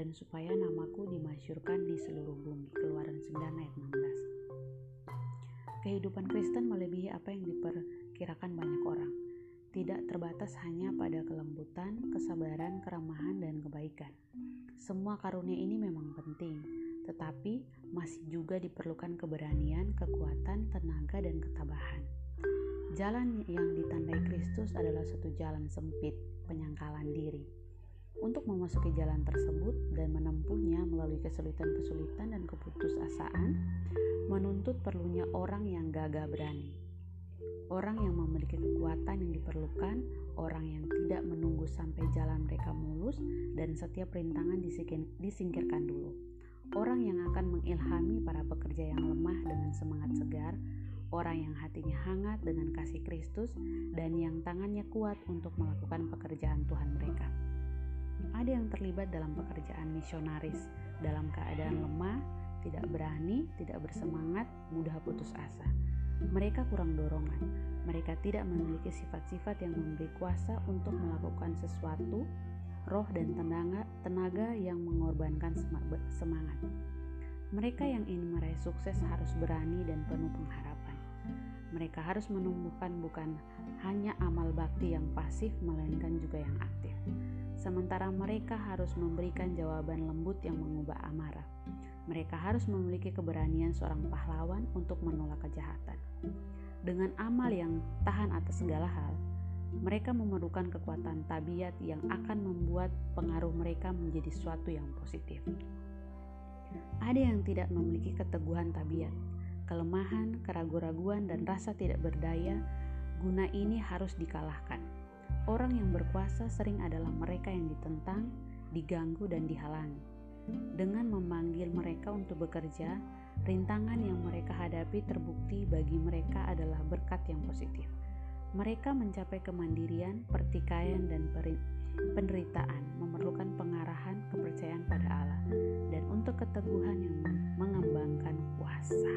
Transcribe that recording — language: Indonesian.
dan supaya namaku dimasyurkan di seluruh bumi. Keluaran 9 ayat 16. Kehidupan Kristen melebihi apa yang diperkirakan banyak orang. Tidak terbatas hanya pada kelembutan, kesabaran, keramahan, dan kebaikan. Semua karunia ini memang penting, tetapi masih juga diperlukan keberanian, kekuatan, tenaga, dan ketabahan. Jalan yang ditandai Kristus adalah satu jalan sempit, penyangkalan diri. Untuk memasuki jalan tersebut dan menempuhnya melalui kesulitan-kesulitan dan keputusasaan, menuntut perlunya orang yang gagah berani. Orang yang memiliki kekuatan yang diperlukan, orang yang tidak menunggu sampai jalan mereka mulus, dan setiap rintangan disingkirkan dulu. Orang yang akan mengilhami para pekerja yang lemah dengan semangat segar, orang yang hatinya hangat dengan kasih Kristus dan yang tangannya kuat untuk melakukan pekerjaan Tuhan mereka. Ada yang terlibat dalam pekerjaan misionaris dalam keadaan lemah, tidak berani, tidak bersemangat, mudah putus asa. Mereka kurang dorongan. Mereka tidak memiliki sifat-sifat yang memberi kuasa untuk melakukan sesuatu, roh dan tenaga, tenaga yang mengorbankan semangat. Mereka yang ingin meraih sukses harus berani dan penuh pengharapan. Mereka harus menumbuhkan bukan hanya amal bakti yang pasif, melainkan juga yang aktif. Sementara mereka harus memberikan jawaban lembut yang mengubah amarah. Mereka harus memiliki keberanian seorang pahlawan untuk menolak kejahatan. Dengan amal yang tahan atas segala hal, mereka memerlukan kekuatan tabiat yang akan membuat pengaruh mereka menjadi suatu yang positif. Ada yang tidak memiliki keteguhan tabiat, kelemahan, keraguan-raguan, dan rasa tidak berdaya, guna ini harus dikalahkan. Orang yang berkuasa sering adalah mereka yang ditentang, diganggu, dan dihalangi. Dengan memanggil mereka untuk bekerja, rintangan yang mereka hadapi terbukti bagi mereka adalah berkat yang positif. Mereka mencapai kemandirian, pertikaian, dan penderitaan, memerlukan pengarahan, kepercayaan pada Allah, dan untuk keteguhan yang mengembangkan kuasa.